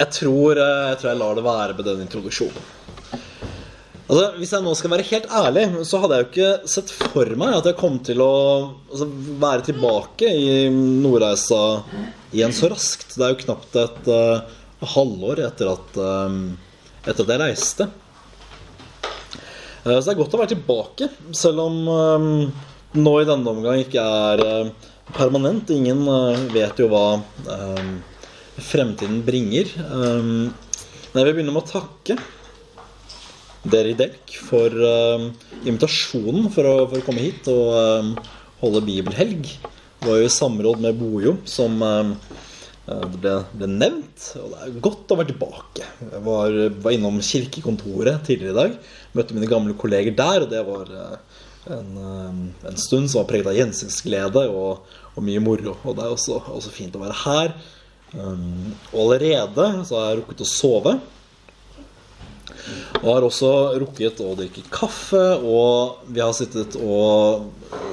Jeg tror, eh, jeg tror jeg lar det være med den introduksjonen. Altså, Hvis jeg nå skal være helt ærlig, så hadde jeg jo ikke sett for meg at jeg kom til å altså, være tilbake i Nordreisa igjen så raskt. Det er jo knapt et uh, halvår etter at, uh, etter at jeg reiste. Uh, så det er godt å være tilbake, selv om nå i denne omgang ikke er permanent. Ingen vet jo hva fremtiden bringer. Um, jeg vil begynne med å takke dere i Delk for uh, invitasjonen for å, for å, komme hit og uh, holde bibelhelg. Det var jo i samråd med Bojo som uh, det ble, ble, nevnt. Og det er godt å være tilbake. Jeg var, var, innom kirkekontoret tidligere i dag. Møtte mine gamle kolleger der, og det var en, en, stund som var preget av gjensynsglede og, og, mye moro. Og det er også, også fint å være her. Um, og allerede så har jeg rukket å sove. Og har også rukket å drikke kaffe, og vi har sittet og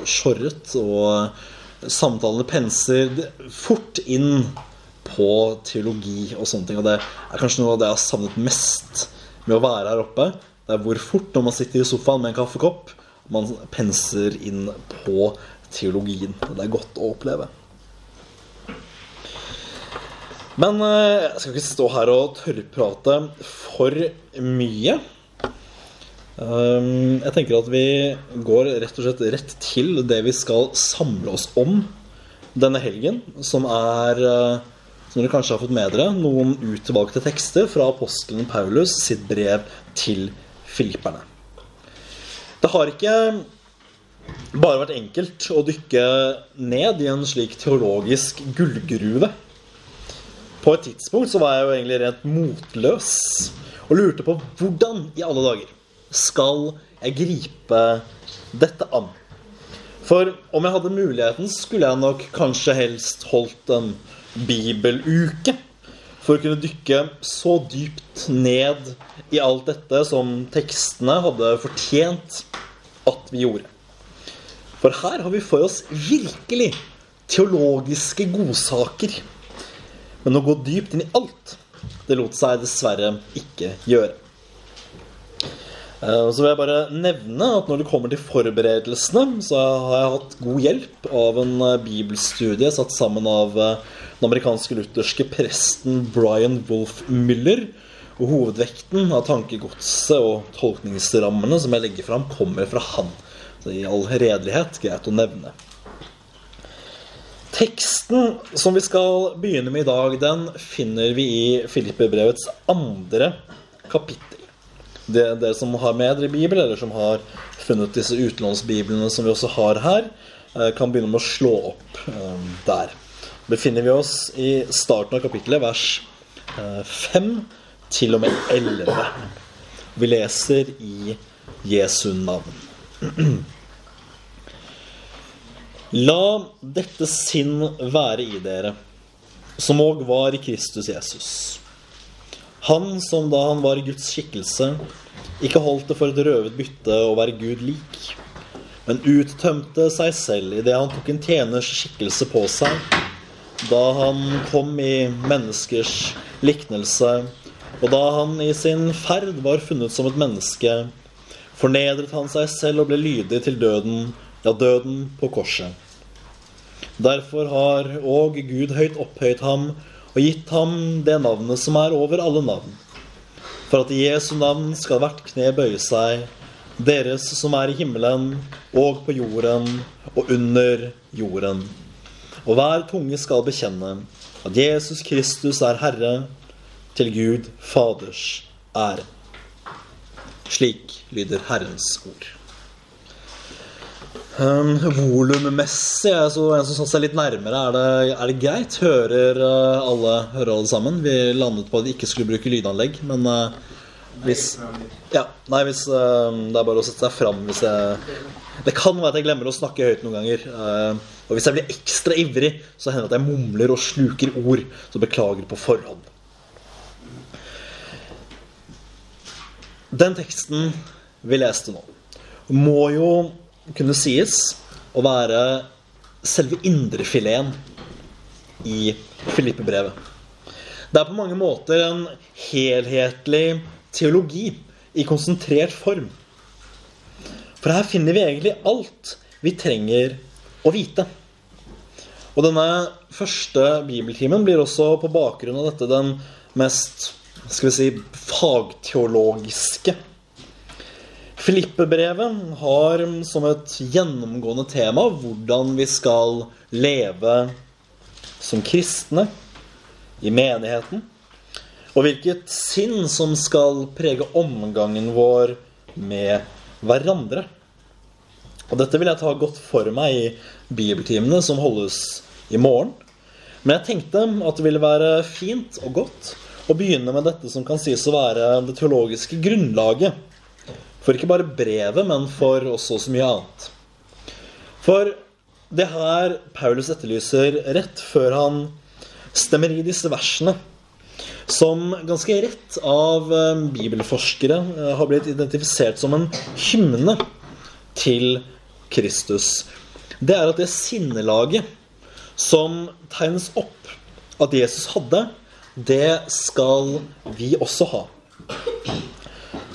skjorret, og samtalene penser fort inn på teologi og sånne ting. Og det er kanskje noe av det jeg har savnet mest med å være her oppe. Det er hvor fort, når man sitter i sofaen med en kaffekopp, man penser inn på teologien. Det er godt å oppleve. Men eh, jeg skal ikke stå her og tørrprate for mye. Um, jeg tenker at vi går rett og slett rett til det vi skal samle oss om denne helgen, som er, eh, som dere kanskje har fått med dere, noen utvalgte tekster fra apostelen Paulus sitt brev til filipperne. Det har ikke bare vært enkelt å dykke ned i en slik teologisk gullgruve. På et tidspunkt så var jeg jo egentlig rent motløs og lurte på hvordan i alle dager skal jeg gripe dette an. For om jeg hadde muligheten, skulle jeg nok kanskje helst holdt en bibeluke for å kunne dykke så dypt ned i alt dette som tekstene hadde fortjent at vi gjorde. For her har vi for oss virkelig teologiske godsaker men å gå dypt inn i alt, det lot seg dessverre ikke gjøre. Eh, så vil jeg bare nevne at når det kommer til forberedelsene, så har jeg hatt god hjelp av en eh, bibelstudie satt sammen av eh, den amerikanske lutherske presten Brian Wolf Müller. Og hovedvekten av tankegodset og tolkningsrammene som jeg legger fram, kommer fra han. Så i all redelighet greit å nevne. Teksten som vi skal begynne med i dag, den finner vi i Filippebrevets andre kapittel. Dere som har med dere Bibel, eller som har funnet disse utenlandsbiblene som vi også har her, eh, kan begynne med å slå opp eh, der. Befinner vi oss i starten av kapittelet, vers 5 eh, til og med 11. Vi leser i Jesu navn. La dette sinn være i dere, som òg var i Kristus Jesus. Han som da han var i Guds skikkelse, ikke holdt det for et røvet bytte å være Gud lik, men uttømte seg selv idet han tok en tjeners skikkelse på seg, da han kom i menneskers liknelse, og da han i sin ferd var funnet som et menneske, fornedret han seg selv og ble lydig til døden, ja, døden på korset. Derfor har òg Gud høyt opphøyt ham og gitt ham det navnet som er over alle navn. For at i Jesu navn skal hvert kne bøye seg, deres som er i himmelen og på jorden og under jorden. Og hver tunge skal bekjenne at Jesus Kristus er Herre, til Gud Faders ære. Slik lyder Herrens ord. Um, Volummessig altså, så en som satte seg litt nærmere. Er det, er det greit? Hører uh, alle, hører alle sammen? Vi landet på at vi ikke skulle bruke lydanlegg, men uh, hvis Ja, nei, hvis uh, Det er bare å sette seg fram hvis jeg Det kan være at jeg glemmer å snakke høyt noen ganger. Uh, og hvis jeg blir ekstra ivrig, så hender det at jeg mumler og sluker ord. Så beklager på forhånd. Den teksten vi leste nå, må jo kunne sies å være selve indrefileten i Filippe-brevet. Det er på mange måter en helhetlig teologi i konsentrert form. For her finner vi egentlig alt vi trenger å vite. Og denne første bibeltimen blir også på bakgrunn av dette den mest skal vi si, fagteologiske. Filippebrevet har som et gjennomgående tema hvordan vi skal leve som kristne i menigheten. Og hvilket sinn som skal prege omgangen vår med hverandre. Og dette vil jeg ta godt for meg i bibeltimene som holdes i morgen. Men jeg tenkte at det ville være fint og godt å begynne med dette som kan sies å være det teologiske grunnlaget. For ikke bare brevet, men for også så mye annet. For det her Paulus etterlyser rett før han stemmer i disse versene, som ganske rett av eh, bibelforskere eh, har blitt identifisert som en hymne til Kristus. Det er at det sinnelaget som tegnes opp at Jesus hadde, det skal vi også ha.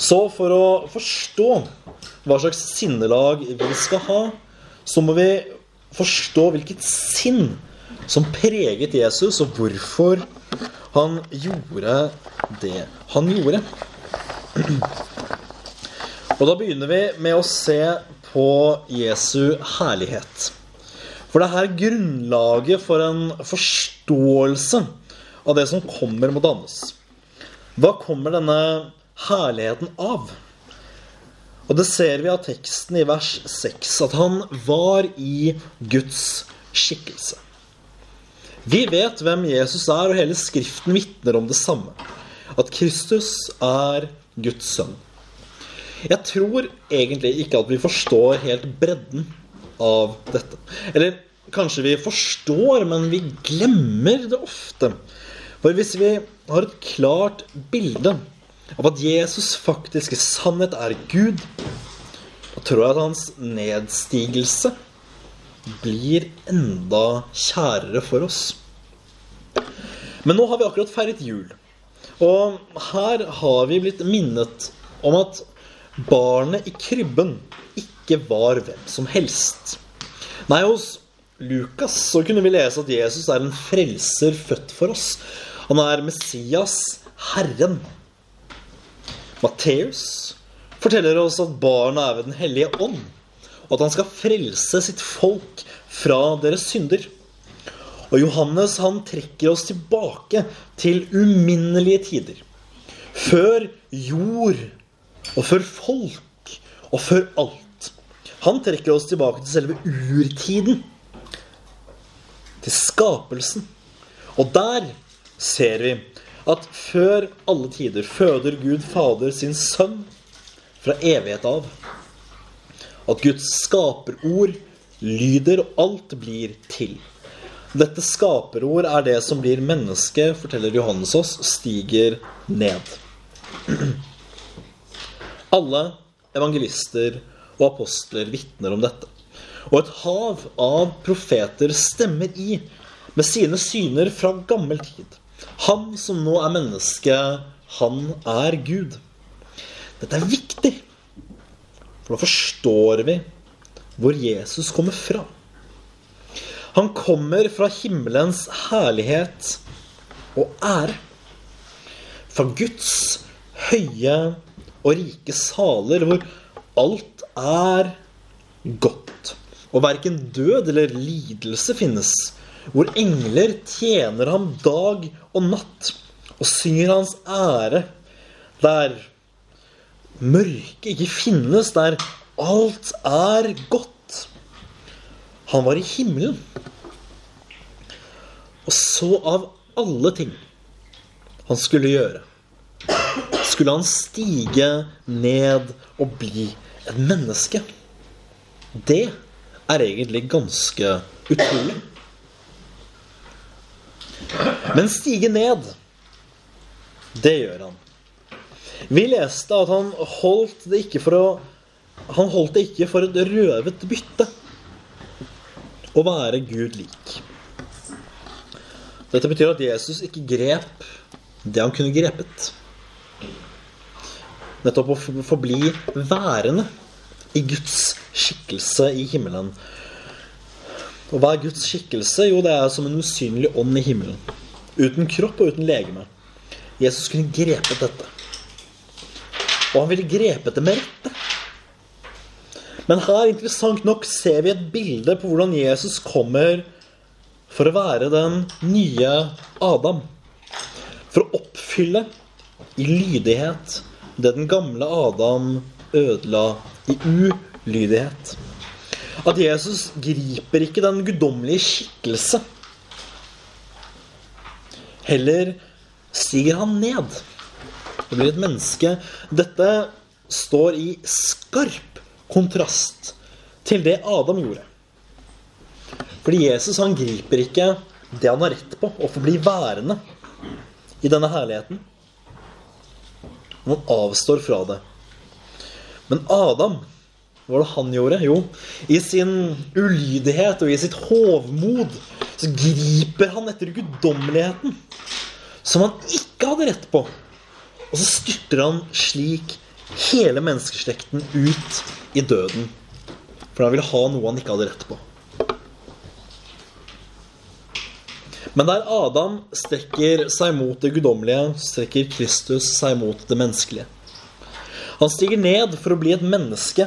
Så for å forstå hva slags sinnelag vi skal ha, så må vi forstå hvilket sinn som preget Jesus, og hvorfor han gjorde det han gjorde. Og da begynner vi med å se på Jesu herlighet. For det er her grunnlaget for en forståelse av det som kommer, må dannes. Hva kommer denne herligheten av? Og det ser vi av teksten i vers 6, at han var i Guds skikkelse. Vi vet hvem Jesus er, og hele Skriften vitner om det samme. At Kristus er Guds sønn. Jeg tror egentlig ikke at vi forstår helt bredden av dette. Eller kanskje vi forstår, men vi glemmer det ofte. For hvis vi har et klart bilde av at Jesus faktisk i sannhet er Gud, da tror jeg at hans nedstigelse blir enda kjærere for oss. Men nå har vi akkurat feiret jul. Og her har vi blitt minnet om at barnet i krybben ikke var hvem som helst. Nei, hos Lukas så kunne vi lese at Jesus er en frelser født for oss. Han er Messias, Herren. Matteus forteller oss at barnet er ved Den hellige ånd, og at han skal frelse sitt folk fra deres synder. Og Johannes han trekker oss tilbake til uminnelige tider. Før jord, og før folk, og før alt. Han trekker oss tilbake til selve urtiden. Til skapelsen. Og der ser vi at før alle tider føder Gud Fader sin sønn fra evighet av. At Guds skaperord lyder, og alt blir til. Dette skaperord er det som blir menneske, forteller Johannes oss, stiger ned. Alle evangelister og apostler vitner om dette. Og et hav av profeter stemmer i med sine syner fra gammel tid. Han som nå er menneske, han er Gud. Dette er viktig, for da forstår vi hvor Jesus kommer fra. Han kommer fra himmelens herlighet og ære. Fra Guds høye og rike saler, hvor alt er godt. Og verken død eller lidelse finnes. Hvor engler tjener ham dag og natt og synger hans ære. Der mørket ikke finnes, der alt er godt. Han var i himmelen. Og så av alle ting han skulle gjøre, skulle han stige ned og bli et menneske. Det er egentlig ganske utrolig. Men stige ned, det gjør han. Vi leste at han holdt det ikke for å Han holdt det ikke for et røvet bytte å være Gud lik. Dette betyr at Jesus ikke grep det han kunne grepet. Nettopp å forbli værende i Guds skikkelse i himmelen. Og hva er Guds skikkelse? Jo, det er som en usynlig ånd i himmelen. Uten kropp og uten legeme. Jesus kunne grepet dette. Og han ville grepet det med rette. Men her, interessant nok, ser vi et bilde på hvordan Jesus kommer for å være den nye Adam. For å oppfylle i lydighet det den gamle Adam ødela i ulydighet. At Jesus griper ikke den guddommelige skikkelse. Heller stiger han ned og blir et menneske. Dette står i skarp kontrast til det Adam gjorde. Fordi Jesus han griper ikke det han har rett på, å få bli værende i denne herligheten. Han avstår fra det. Men Adam, hva var det han gjorde? Jo, i sin ulydighet og i sitt hovmod så griper han etter guddommeligheten som han ikke hadde rett på. Og så styrter han slik hele menneskeslekten ut i døden. For han ville ha noe han ikke hadde rett på. Men der Adam strekker seg mot det guddommelige, strekker Kristus seg mot det menneskelige. Han stiger ned for å bli et menneske.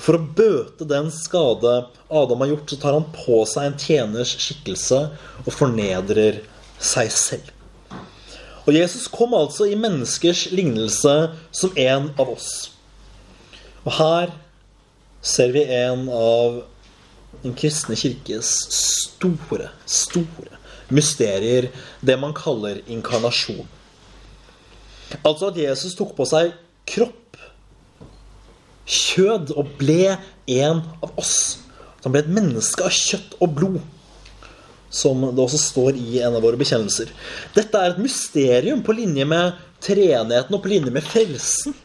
For å bøte den skade Adam har gjort, så tar han på seg en tjeners skikkelse og fornedrer seg selv. Og Jesus kom altså i menneskers lignelse som en av oss. Og her ser vi en av den kristne kirkes store, store mysterier, det man kaller inkarnasjon. Altså at Jesus tok på seg kropp, kjød, og ble en av oss. Han ble et menneske av kjøtt og blod. Som det også står i en av våre bekjennelser. Dette er et mysterium på linje med treenigheten og på linje med frelsen.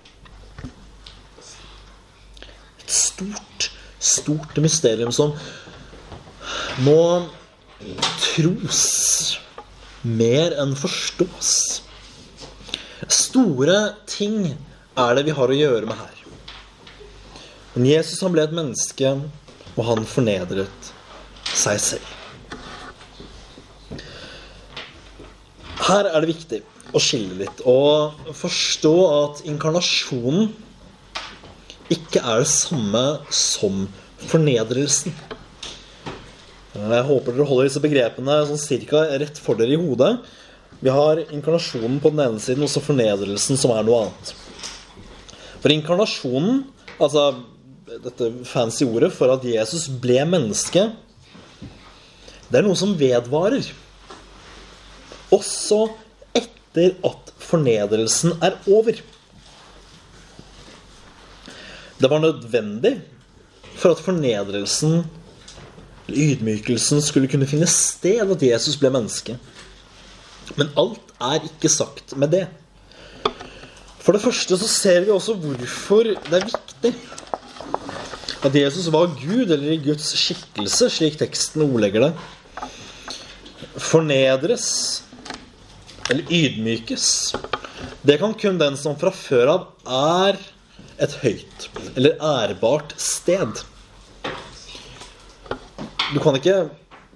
Et stort, stort mysterium som må tros mer enn forstås. Store ting er det vi har å gjøre med her. Men Jesus han ble et menneske, og han fornedret seg selv. Her er det viktig å skille litt og forstå at inkarnasjonen ikke er det samme som fornedrelsen. Jeg håper dere holder disse begrepene sånn cirka rett for dere i hodet. Vi har inkarnasjonen på den ene siden, og så fornedrelsen, som er noe annet. For inkarnasjonen, altså dette fancy ordet for at Jesus ble menneske, det er noe som vedvarer. Også etter at fornedrelsen er over. Det var nødvendig for at fornedrelsen ydmykelsen skulle kunne finne sted at Jesus ble menneske. Men alt er ikke sagt med det. For det første så ser vi også hvorfor det er viktig at Jesus var Gud, eller i Guds skikkelse, slik teksten ordlegger det. Fornedres eller ydmykes. Det kan kun den som fra før av er et høyt eller ærbart sted. Du kan ikke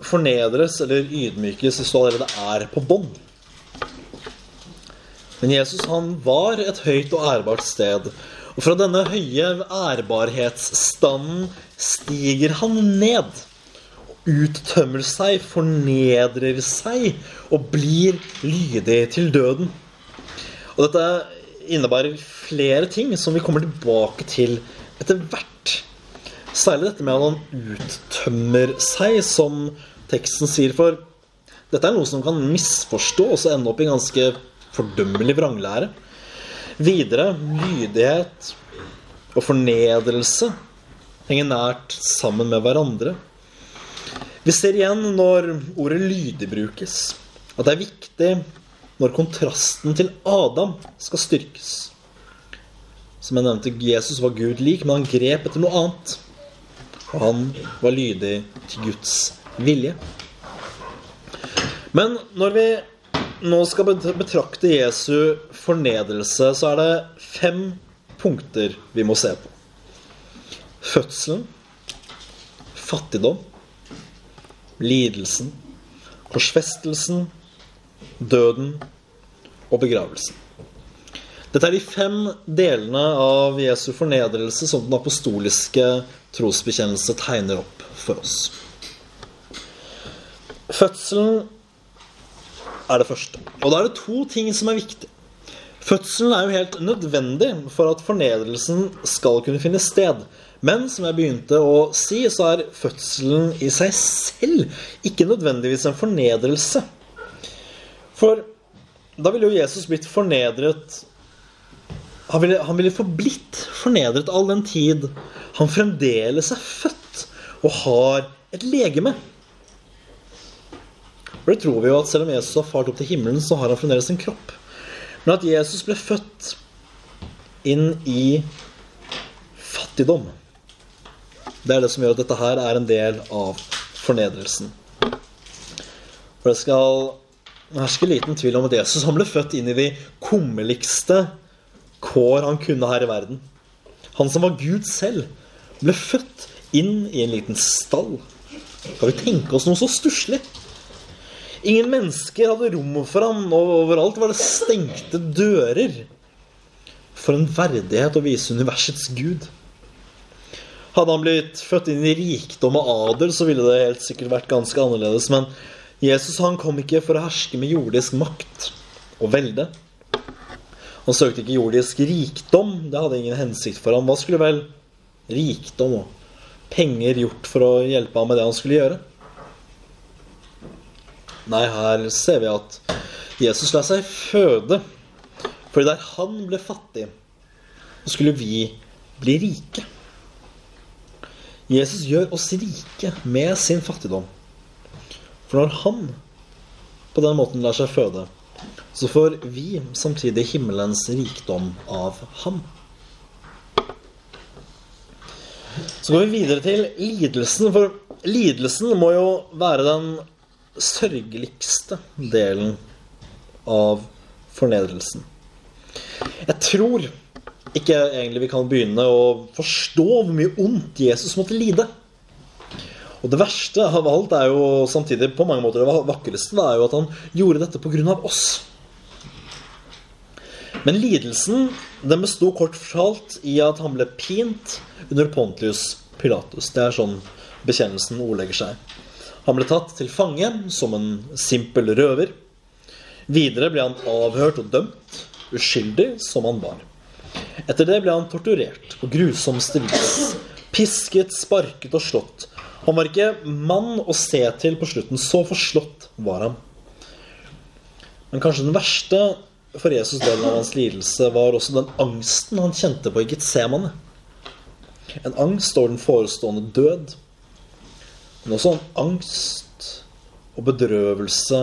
fornedres eller ydmykes hvis du allerede er på bånn. Men Jesus han var et høyt og ærbart sted. Og fra denne høye ærbarhetsstanden stiger han ned. Uttømmer seg, fornedrer seg og blir lydig til døden. Og dette innebærer flere ting som vi kommer tilbake til etter hvert. Særlig dette med at han uttømmer seg, som teksten sier. For dette er noe som kan misforstås og ende opp i ganske fordømmelig vranglære. Videre lydighet og fornedrelse henger nært sammen med hverandre. Vi ser igjen når ordet 'lydig' brukes, at det er viktig når kontrasten til Adam skal styrkes. Som jeg nevnte, Jesus var Gud lik, men han grep etter noe annet. Og han var lydig til Guds vilje. Men når vi nå skal betrakte Jesu fornedrelse, så er det fem punkter vi må se på. Fødselen, fattigdom, lidelsen, korsfestelsen, døden og begravelsen. Dette er de fem delene av Jesu fornedrelse som den apostoliske trosbekjennelse tegner opp for oss. Fødselen er det første. Og da er det to ting som er viktig. Fødselen er jo helt nødvendig for at fornedrelsen skal kunne finne sted. Men som jeg begynte å si, så er fødselen i seg selv ikke nødvendigvis en fornedrelse. For da ville jo Jesus blitt fornedret han ville, han ville forblitt fornedret all den tid han fremdeles er født og har et legeme. For det tror vi jo at selv om Jesus har fart opp til himmelen, så har han fremdeles en kropp. Men at Jesus ble født inn i fattigdom, det er det som gjør at dette her er en del av fornedrelsen. For det skal herske liten tvil om at Jesus han ble født inn i de kummerligste kår han kunne her i verden. Han som var Gud selv, ble født inn i en liten stall. Kan vi tenke oss noe så stusslig? Ingen mennesker hadde rom for ham, og overalt var det stengte dører. For en verdighet å vise universets gud. Hadde han blitt født inn i rikdom og adel, så ville det helt sikkert vært ganske annerledes. Men Jesus han kom ikke for å herske med jordisk makt og velde. Han søkte ikke jordisk rikdom. Det hadde ingen hensikt for ham. Hva skulle vel rikdom og penger gjort for å hjelpe ham med det han skulle gjøre? Nei, her ser vi at Jesus lar seg føde. Fordi der han ble fattig, så skulle vi bli rike. Jesus gjør oss rike med sin fattigdom. For når han på den måten lar seg føde, så får vi samtidig himmelens rikdom av ham. Så går vi videre til lidelsen, for lidelsen må jo være den sørgeligste delen av fornedrelsen. Jeg tror ikke egentlig vi kan begynne å forstå hvor mye ondt Jesus måtte lide. Og det verste av alt er jo samtidig på mange måter det vakreste, det er jo at han gjorde dette pga. oss. Men lidelsen den besto kort fortalt i at han ble pint under Pontius Pilatus. Det er sånn bekjennelsen ordlegger seg. Han ble tatt til fange som en simpel røver. Videre ble han avhørt og dømt, uskyldig som han var. Etter det ble han torturert på grusomste vis. Pisket, sparket og slått. Han var ikke mann å se til på slutten. Så forslått var han. Men kanskje den verste for Jesus delen av hans lidelse var også den angsten han kjente på i Getsemane. En angst over den forestående død. Men også om angst og bedrøvelse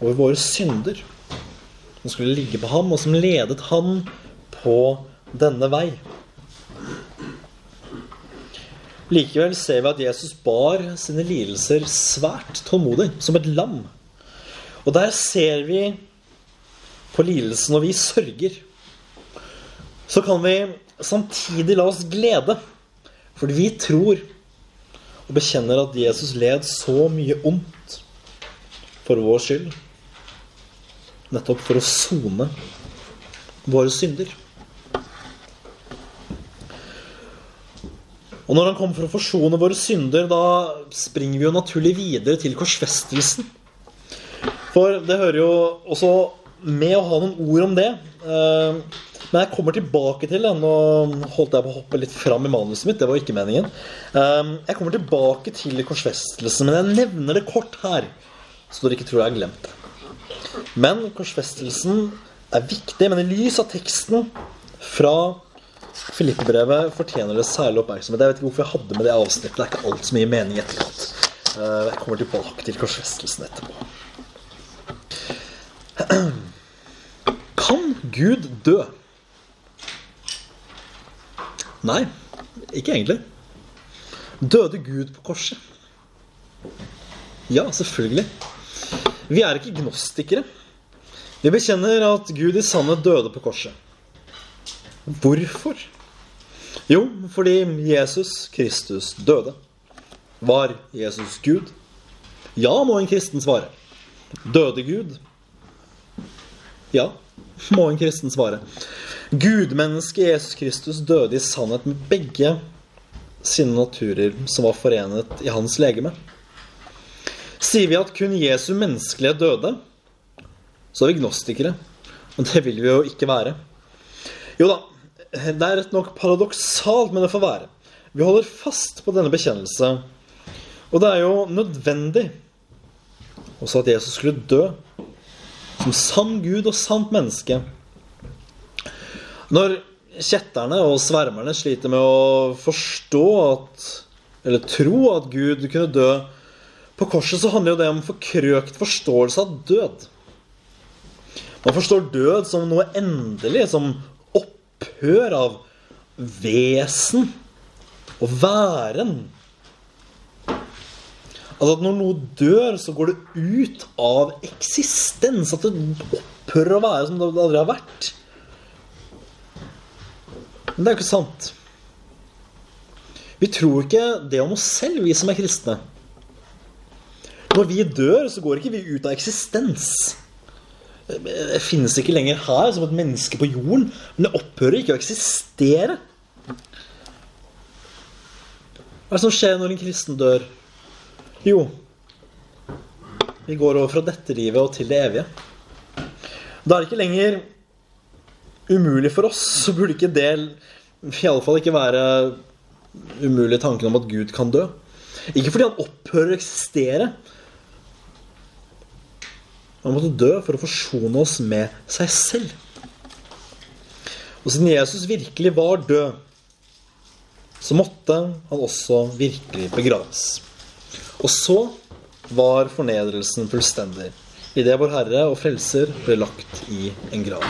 over våre synder. Som skulle ligge på ham, og som ledet han på denne vei. Likevel ser vi at Jesus bar sine lidelser svært tålmodig, som et lam. Og der ser vi på lidelsen, og vi sørger, så kan vi samtidig la oss glede. Fordi vi tror og bekjenner at Jesus led så mye ondt for vår skyld. Nettopp for å sone våre synder. Og når han kommer for å forsone våre synder, da springer vi jo naturlig videre til korsfestelsen. For det hører jo også med å ha noen ord om det. Eh, men jeg kommer tilbake til det. Nå holdt jeg på å hoppe litt fram i manuset mitt. Det var ikke meningen. Eh, jeg kommer tilbake til korsfestelsen, men jeg nevner det kort her. Så dere ikke tror jeg har glemt det. Men korsfestelsen er viktig. Men i lys av teksten fra Filippebrevet fortjener det særlig oppmerksomhet. Jeg vet ikke hvorfor jeg hadde med det avsnittet. Det er ikke alt som gir mening etterkant. Eh, jeg kommer tilbake til korsfestelsen etterpå. Kan Gud dø? Nei, ikke egentlig. Døde Gud på korset? Ja, selvfølgelig. Vi er ikke gnostikere. Vi bekjenner at Gud i sannhet døde på korset. Hvorfor? Jo, fordi Jesus Kristus døde. Var Jesus Gud? Ja, må en kristen svare. Døde Gud? Ja, må en kristen svare. Gudmennesket Jesus Kristus døde i sannhet med begge sine naturer som var forenet i hans legeme. Sier vi at kun Jesu menneskelige døde, så er vi gnostikere. Men det vil vi jo ikke være. Jo da, det er rett nok paradoksalt, men det får være. Vi holder fast på denne bekjennelse. Og det er jo nødvendig også at Jesus skulle dø som sann Gud og sant menneske. Når kjetterne og svermerne sliter med å forstå at Eller tro at Gud kunne dø på korset, så handler jo det om forkrøkt forståelse av død. Man forstår død som noe endelig, som opphør av vesen og væren. Altså at når noe dør, så går det ut av eksistens. At det opphører å være som det aldri har vært. Men det er jo ikke sant. Vi tror ikke det om oss selv, vi som er kristne. Når vi dør, så går ikke vi ut av eksistens. Det finnes ikke lenger her som et menneske på jorden, men det opphører ikke å eksistere. Hva er det som skjer når en kristen dør? Jo, vi går over fra dette livet og til det evige. Da er det ikke lenger umulig for oss, så burde ikke det i alle fall ikke være umulig tanken om at Gud kan dø. Ikke fordi han opphører å eksistere, han måtte dø for å forsone oss med seg selv. Og siden Jesus virkelig var død, så måtte han også virkelig begraves. Og så var fornedrelsen fullstendig idet vår Herre og Frelser ble lagt i en grav.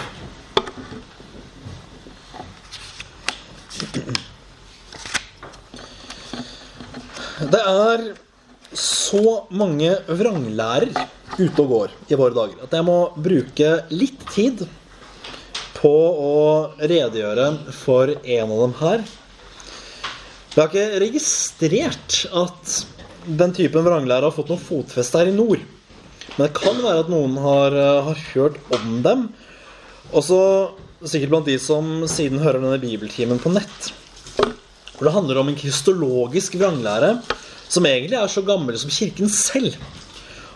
Det er så mange vranglærer ute og går i våre dager at jeg må bruke litt tid på å redegjøre for en av dem her. Jeg har ikke registrert at den typen vranglære har fått noe fotfeste her i nord. Men det kan være at noen har, har hørt om dem. Også sikkert blant de som siden hører denne bibeltimen på nett. For det handler om en kristologisk vranglære som egentlig er så gammel som Kirken selv.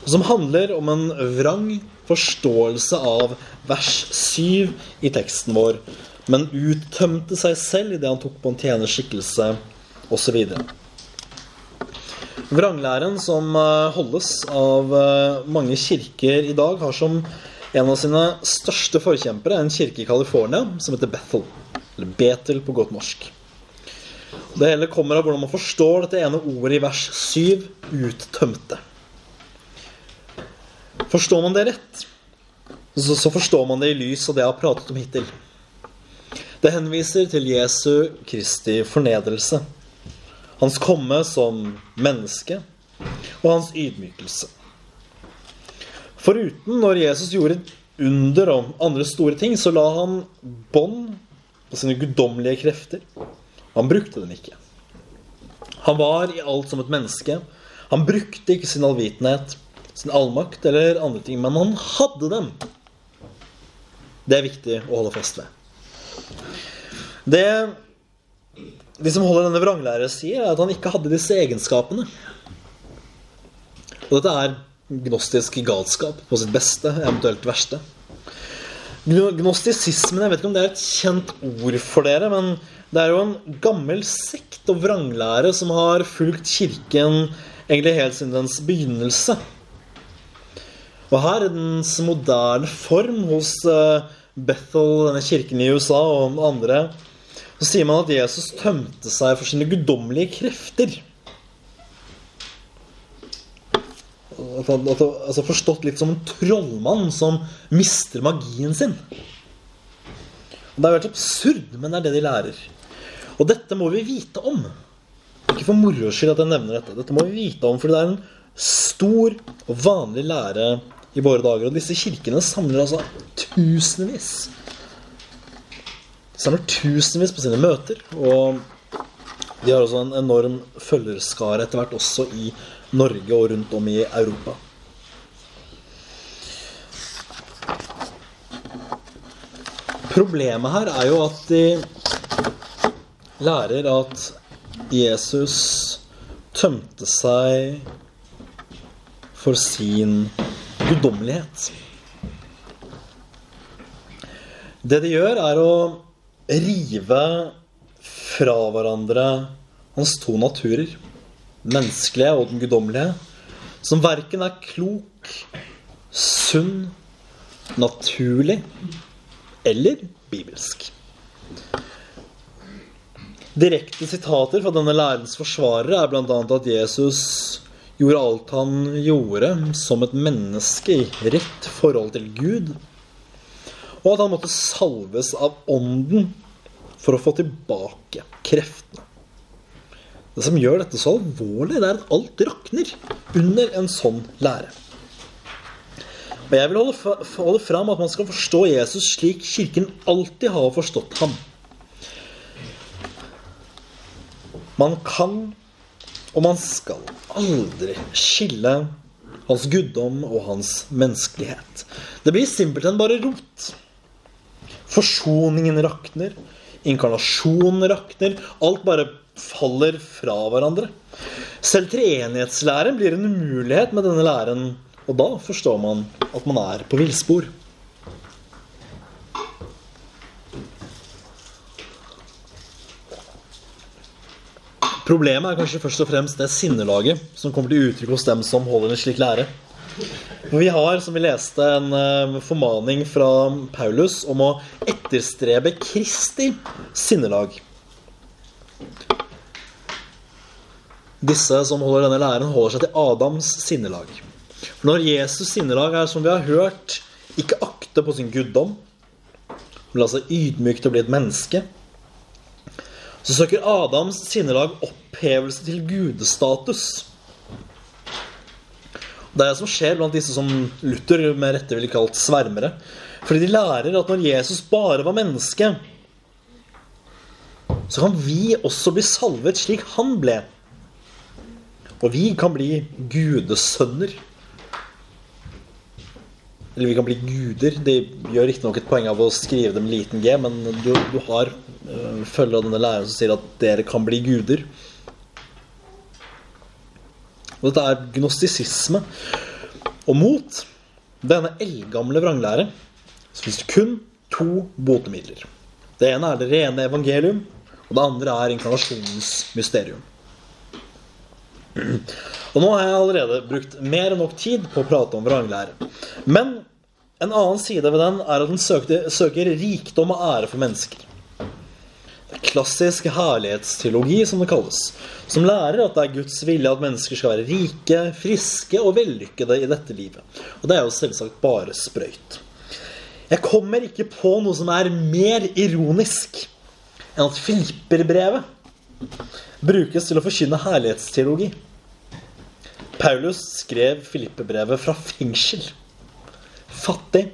Og som handler om en vrang forståelse av vers 7 i teksten vår, men uttømte seg selv idet han tok på en tjenerskikkelse osv. Vranglæren som eh, holdes av eh, mange kirker i dag, har som en av sine største forkjempere en kirke i California som heter Bethel. Eller Betel på godt norsk. Det hele kommer av hvordan man forstår dette ene ordet i vers 7 uttømte. Forstår man det rett, så forstår man det i lys av det jeg har pratet om hittil. Det henviser til Jesu Kristi fornedrelse. Hans komme som menneske og hans ydmykelse. Foruten når Jesus gjorde under og andre store ting, så la han bånd på sine guddommelige krefter. Han brukte dem ikke. Han var i alt som et menneske. Han brukte ikke sin allvitenhet, sin allmakt eller andre ting, men han hadde dem. Det er viktig å holde fast ved. Det de som holder denne vranglære sier, er at han ikke hadde disse egenskapene. Og dette er gnostisk galskap på sitt beste, eventuelt verste. Gnostisismen, jeg vet ikke om det er et kjent ord for dere, men det er jo en gammel sekt og vranglære som har fulgt kirken egentlig helt siden dens begynnelse. Og her er dens moderne form hos eh, Bethel, denne kirken i USA, og andre, så sier man at Jesus tømte seg for sine guddommelige krefter. At han, at, altså Forstått litt som en trollmann som mister magien sin. Og Det er jo helt absurd, men det er det de lærer. Og dette må vi vite om. Ikke for moro skyld at jeg nevner dette. Dette må vi vite om, fordi det er en stor og vanlig lære i våre dager. Og disse kirkene samler altså tusenvis. Samler tusenvis på sine møter. Og de har også en enorm følgerskare etter hvert også i Norge og rundt om i Europa. Problemet her er jo at de lærer at Jesus tømte seg for sin guddommelighet. Det de gjør, er å rive fra hverandre hans to naturer, menneskelige og den guddommelige, som verken er klok, sunn, naturlig eller bibelsk. Direkte sitater fra denne lærens forsvarere er bl.a. at Jesus gjorde alt han gjorde som et menneske i rett forhold til Gud, og at han måtte salves av Ånden for å få tilbake kreftene. Det som gjør dette så alvorlig, det er at alt rakner under en sånn lære. Og jeg vil holde fram at man skal forstå Jesus slik Kirken alltid har forstått ham. Man kan og man skal aldri skille hans guddom og hans menneskelighet. Det blir simpelthen bare rot. Forsoningen rakner. Inkarnasjonen rakner. Alt bare faller fra hverandre. Selv treenighetslæren blir en umulighet med denne læren, og da forstår man at man er på villspor. Problemet er kanskje først og fremst det sinnelaget som kommer til uttrykk hos dem som holder en slik lære. Vi har, som vi leste, en eh, formaning fra Paulus om å etterstrebe Kristi sinnelag. Disse som holder denne læren, holder seg til Adams sinnelag. For når Jesus' sinnelag er, som vi har hørt, ikke akte på sin guddom, men la seg ydmyke til å bli et menneske, så søker Adams sinnelag opphevelse til gudestatus. Det er det som skjer blant disse som Luther med rette ville kalt svermere. Fordi de lærer at når Jesus bare var menneske, så kan vi også bli salvet slik han ble. Og vi kan bli gudesønner. Eller vi kan bli guder. De gjør riktignok et poeng av å skrive dem liten g, men du, du har uh, følger av denne læreren som sier at dere kan bli guder. Og dette er gnostisisme. Og mot denne eldgamle vranglære så finnes det kun to botemidler. Det ene er det rene evangelium, og det andre er inkarnasjonens mysterium. Og nå har jeg allerede brukt mer enn nok tid på å prate om vranglære. Men en annen side ved den er at den søker, søker rikdom og ære for mennesker. Klassisk herlighetsteologi, som det kalles, som lærer at det er Guds vilje at mennesker skal være rike, friske og vellykkede i dette livet. Og det er jo selvsagt bare sprøyt. Jeg kommer ikke på noe som er mer ironisk enn at Filipperbrevet brukes til å forkynne herlighetsteologi. Paulus skrev Filippebrevet fra fengsel. Fattig,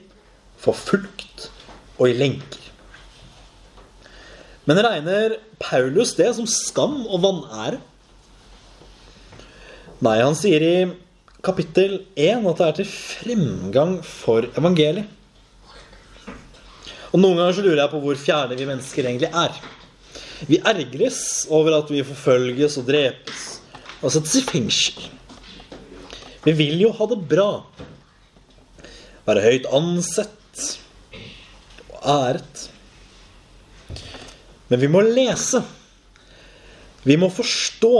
forfulgt og i lenker. Men regner Paulus det som skam og vanære? Nei, han sier i kapittel 1 at det er til fremgang for evangeliet. Og Noen ganger så lurer jeg på hvor fjerne vi mennesker egentlig er. Vi ergres over at vi forfølges og drepes og settes i fengsel. Vi vil jo ha det bra. Være høyt ansett og æret. Men vi må lese. Vi må forstå.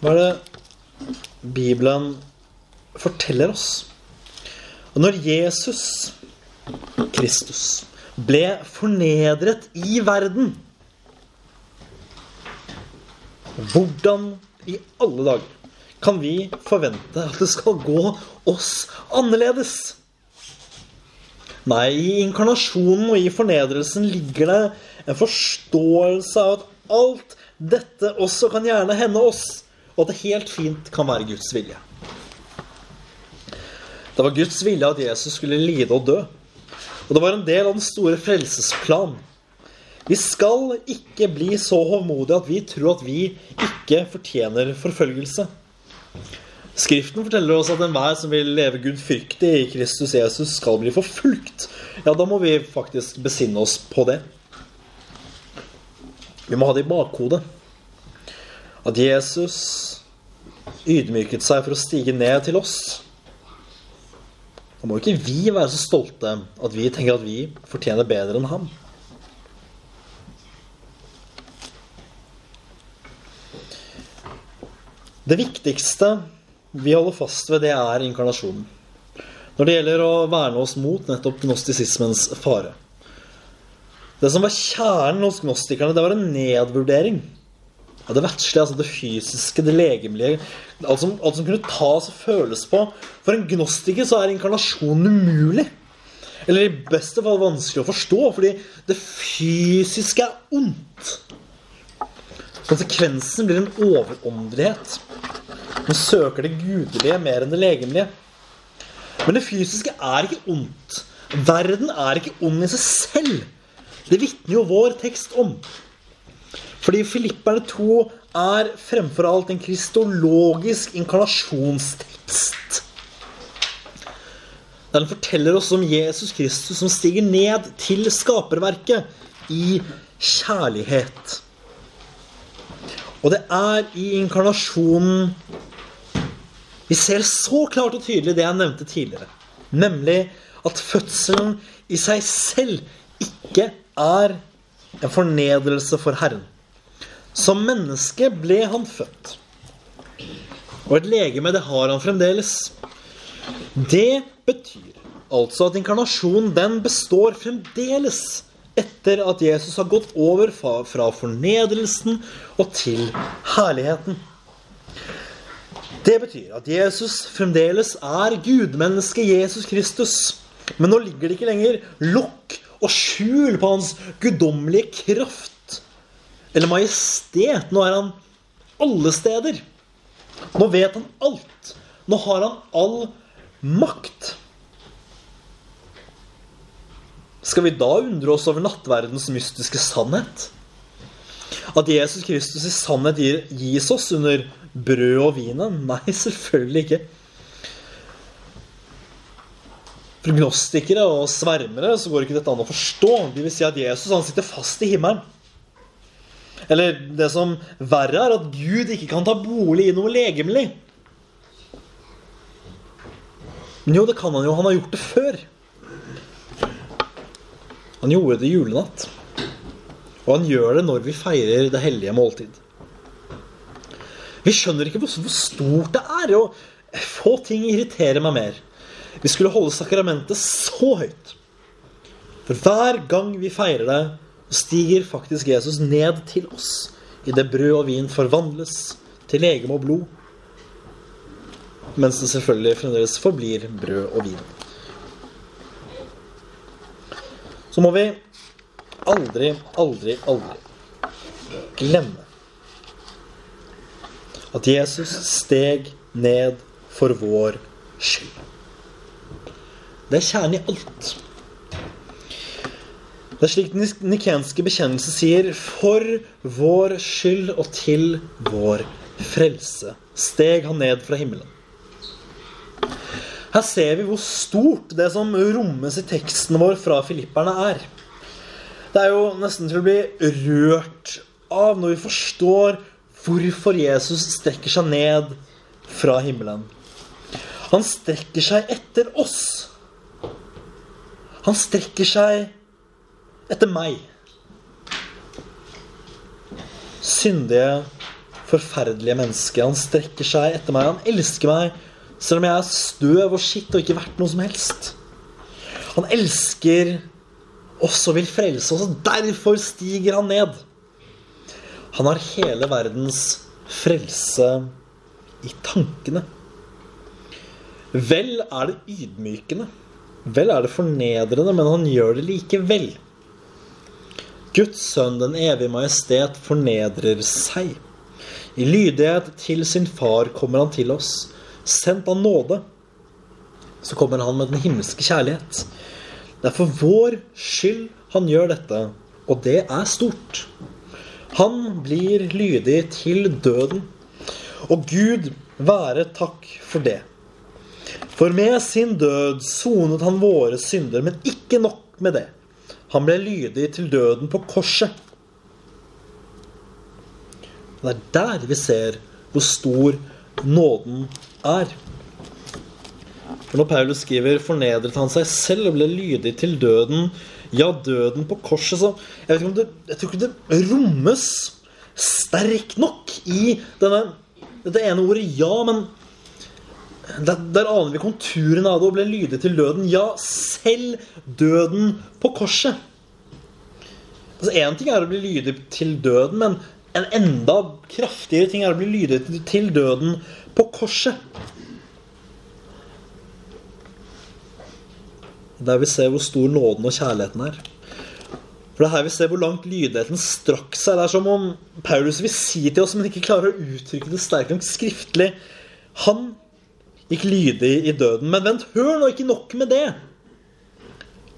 Hva er det Bibelen forteller oss? Og når Jesus, Kristus, ble fornedret i verden Hvordan i alle dager kan vi forvente at det skal gå oss annerledes? Nei, i inkarnasjonen og i fornedrelsen ligger det en forståelse av at alt dette også kan gjerne hende oss, og at det helt fint kan være Guds vilje. Det var Guds vilje at Jesus skulle lide og dø. Og det var en del av den store frelsesplan. Vi skal ikke bli så håndmodige at vi tror at vi ikke fortjener forfølgelse. Skriften forteller oss at enhver som vil leve Gud fryktig i Kristus Jesus, skal bli forfulgt. Ja, da må vi faktisk besinne oss på det. Vi må ha det i bakhodet. At Jesus ydmyket seg for å stige ned til oss. Da må ikke vi være så stolte at vi tenker at vi fortjener bedre enn ham. Det viktigste vi holder fast ved, det er inkarnasjonen. Når det gjelder å verne oss mot nettopp gnostisismens fare. Det som var kjernen hos gnostikerne, det var en nedvurdering ja, det verdslige, altså det fysiske, det legemlige. Alt som, alt som, kunne tas og føles på. For en gnostiker så er inkarnasjonen umulig. Eller i beste fall vanskelig å forstå, fordi det fysiske er ondt. Konsekvensen blir en overåndelighet. Man søker det gudelige mer enn det legemlige. Men det fysiske er ikke ondt. Verden er ikke ond i seg selv. Det vitner jo vår tekst om. Fordi Filipperne 2 er fremfor alt en kristologisk inkarnasjonstekst. Den forteller oss om Jesus Kristus som stiger ned til skaperverket i kjærlighet. Og det er i inkarnasjonen vi ser så klart og tydelig det jeg nevnte tidligere. Nemlig at fødselen i seg selv ikke er en fornedrelse for Herren. Som menneske ble han født. Og et legeme, det har han fremdeles. Det betyr altså at inkarnasjonen, den består fremdeles etter at Jesus har gått over fra fornedrelsen og til herligheten. Det betyr at Jesus fremdeles er gudmennesket Jesus Kristus. Men nå ligger det ikke lenger lokk og skjul på hans guddommelige kraft eller majestet. Nå er han alle steder. Nå vet han alt. Nå har han all makt. Skal vi da undre oss over nattverdens mystiske sannhet? At Jesus Kristus i sannhet gis oss under brød og vinen? Nei, selvfølgelig ikke. For gnostikere og svermere så går ikke dette an å forstå. De vil si at Jesus han sitter fast i himmelen. Eller det som verre er, at Gud ikke kan ta bolig i noe legemlig. Men jo, det kan han jo. Han har gjort det før. Han gjorde det julenatt. Og han gjør det når vi feirer det hellige måltid. Vi skjønner ikke hvor, stort det er. Og få ting irriterer meg mer. Vi skulle holde sakramentet så høyt. For hver gang vi feirer det, stiger faktisk Jesus ned til oss i det brød og vin forvandles til legeme og blod. Mens det selvfølgelig fremdeles forblir brød og vin. Så må vi aldri, aldri, aldri glemme at Jesus steg ned for vår skyld. Det er kjernen i alt. Det er slik den nikenske bekjennelse sier For vår skyld og til vår frelse steg han ned fra himmelen. Her ser vi hvor stort det som rommes i teksten vår fra filipperne, er. Det er jo nesten til å bli rørt av når vi forstår hvorfor Jesus strekker seg ned fra himmelen. Han strekker seg etter oss. Han strekker seg etter meg. Syndige, forferdelige menneske. Han strekker seg etter meg. Han elsker meg selv om jeg er støv og skitt og ikke verdt noe som helst. Han elsker oss og vil frelse oss, og derfor stiger han ned. Han har hele verdens frelse i tankene. Vel er det ydmykende. Vel er det fornedrende, men han gjør det likevel. Guds sønn, den evige majestet, fornedrer seg. I lydighet til sin far kommer han til oss, sendt av nåde. så kommer han med den himmelske kjærlighet. Det er for vår skyld han gjør dette, og det er stort. Han blir lydig til døden, og Gud være takk for det. For med sin død sonet han våre synder, men ikke nok med det. Han ble lydig til døden på korset. Det er der vi ser hvor stor nåden er. For når Paulus skriver 'fornedret han seg selv og ble lydig til døden', ja, døden på korset, så Jeg, vet ikke om det, jeg tror ikke det rommes sterkt nok i denne, dette ene ordet 'ja', men der, der, aner vi konturen av det og ble lydig til døden. Ja, selv døden på korset. Altså Én ting er å bli lydig til døden, men en enda kraftigere ting er å bli lydig til døden på korset. Der vi ser hvor stor nåden og kjærligheten er. For det er her vi ser hvor langt lydigheten strakk seg. Det er som om Paulus vil si til oss, men ikke klarer å uttrykke det sterkt nok skriftlig. Han gikk lydig i døden. Men vent, hør nå, ikke nok med det.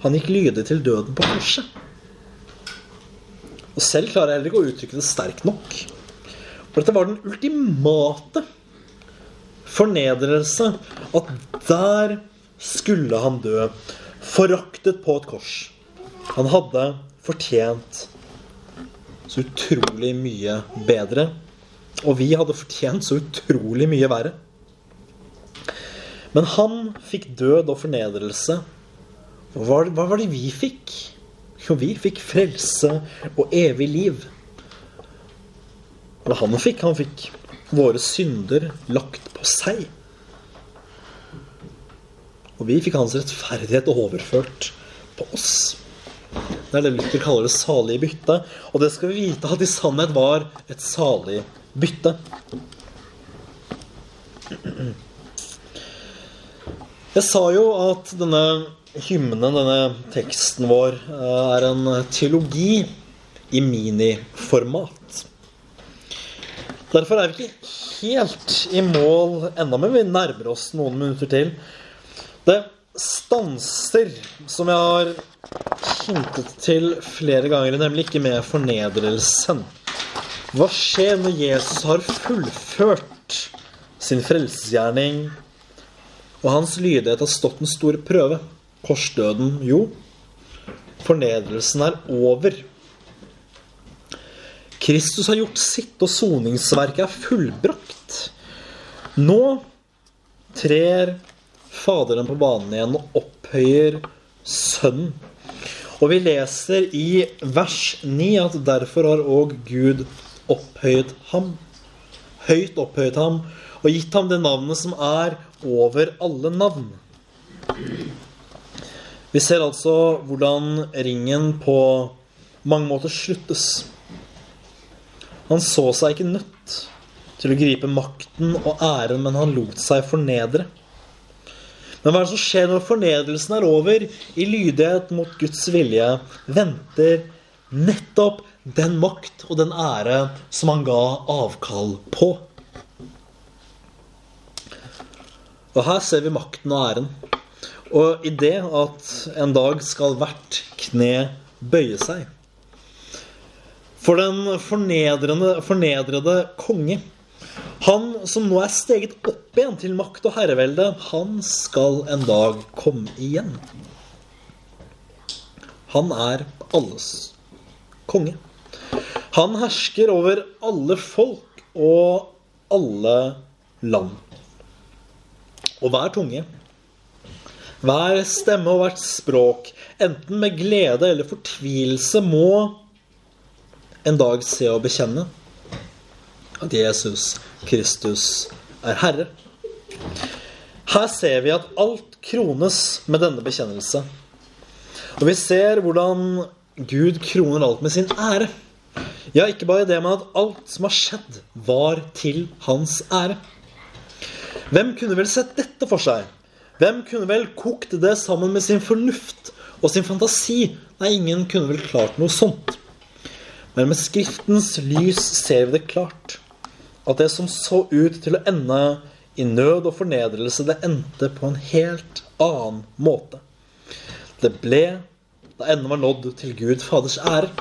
Han gikk lydig til døden på korset. Og selv klarer jeg heller ikke å uttrykke det sterkt nok. For dette var den ultimate fornedrelse. At der skulle han dø. Foraktet på et kors. Han hadde fortjent så utrolig mye bedre. Og vi hadde fortjent så utrolig mye verre. Men han fikk død og fornedrelse. Hva var det vi fikk? Jo, vi fikk frelse og evig liv. Hva han fikk? Han fikk våre synder lagt på seg. Og vi fikk hans rettferdighet overført på oss. Det er det Luther kaller det salige bytte. Og det skal vi vite at i sannhet var et salig bytte. Jeg sa jo at denne hymnen, denne teksten vår, eh, er en teologi i miniformat. Derfor er vi ikke helt i mål enda, men vi nærmer oss noen minutter til. Det stanser, som jeg har hintet til flere ganger, nemlig ikke med fornedrelsen. Hva skjer når Jesus har fullført sin frelsesgjerning og hans lydighet har stått en stor prøve. Korsdøden, jo. Fornedrelsen er over. Kristus har gjort sitt, og soningsverket er fullbrakt. Nå trer Faderen på banen igjen og opphøyer Sønnen. Og vi leser i vers 9 at derfor har òg Gud opphøyet ham. Høyt opphøyet ham og gitt ham det navnet som er over alle navn. Vi ser altså hvordan ringen på mange måter sluttes. Han så seg ikke nødt til å gripe makten og æren, men han lot seg fornedre. Men hva er det som skjer når fornedrelsen er over? I lydighet mot Guds vilje venter nettopp den makt og den ære som han ga avkall på. Og her ser vi makten og æren. Og i det at en dag skal hvert kne bøye seg. For den fornedrede konge, han som nå er steget opp igjen til makt og herrevelde, han skal en dag komme igjen. Han er alles konge. Han hersker over alle folk og alle land. Og hver tunge, hver stemme og hvert språk, enten med glede eller fortvilelse, må en dag se og bekjenne at Jesus Kristus er Herre. Her ser vi at alt krones med denne bekjennelse. Og vi ser hvordan Gud kroner alt med sin ære. Ja, ikke bare det, men at alt som har skjedd, var til hans ære. Hvem kunne vel sett dette for seg? Hvem kunne vel kokt det sammen med sin fornuft og sin fantasi? Nei, ingen kunne vel klart noe sånt. Men med Skriftens lys ser vi det klart. At det som så ut til å ende i nød og fornedrelse, det endte på en helt annen måte. Det ble, da enden var nådd, til Gud Faders ære,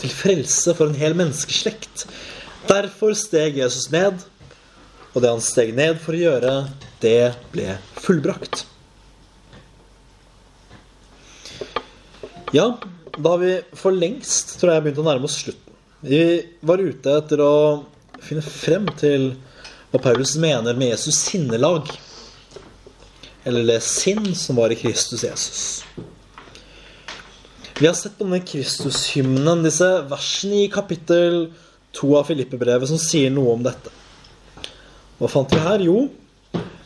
til frelse for en hel menneskeslekt. Derfor steg Jesus ned, og det han steg ned for å gjøre, det ble fullbrakt. Ja, da har vi for lengst, tror jeg, begynt å nærme oss slutten. Vi var ute etter å finne frem til hva Paulus mener med Jesus sinnelag. Eller det sinn som var i Kristus Jesus. Vi har sett på denne Kristushymnen, disse versene i kapittel 2 av Filippebrevet, som sier noe om dette. Hva fant vi her? Jo,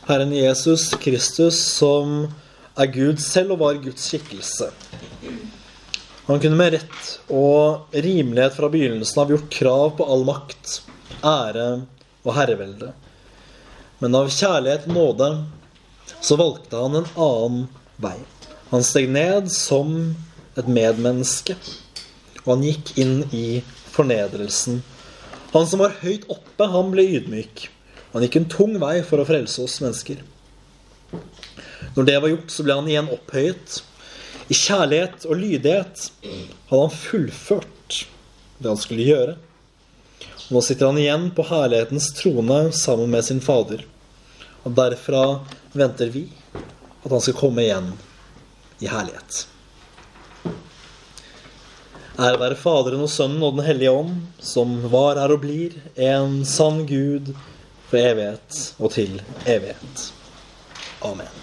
Herren Jesus Kristus som er Gud selv og var Guds skikkelse. Han kunne med rett og rimelighet fra begynnelsen av gjort krav på all makt, ære og herrevelde. Men av kjærlighet og nåde så valgte han en annen vei. Han steg ned som et medmenneske, og han gikk inn i fornedrelsen. Han som var høyt oppe, han ble ydmyk. Han gikk en tung vei for å frelse oss mennesker. Når det var gjort, så ble han igjen opphøyet. I kjærlighet og lydighet hadde han fullført det han skulle gjøre. Nå sitter han igjen på herlighetens trone sammen med sin Fader. Og derfra venter vi at han skal komme igjen i herlighet. Ære være Faderen og Sønnen og Den hellige ånd, som var, er og blir en sann Gud for evighet og til evighet. Amen.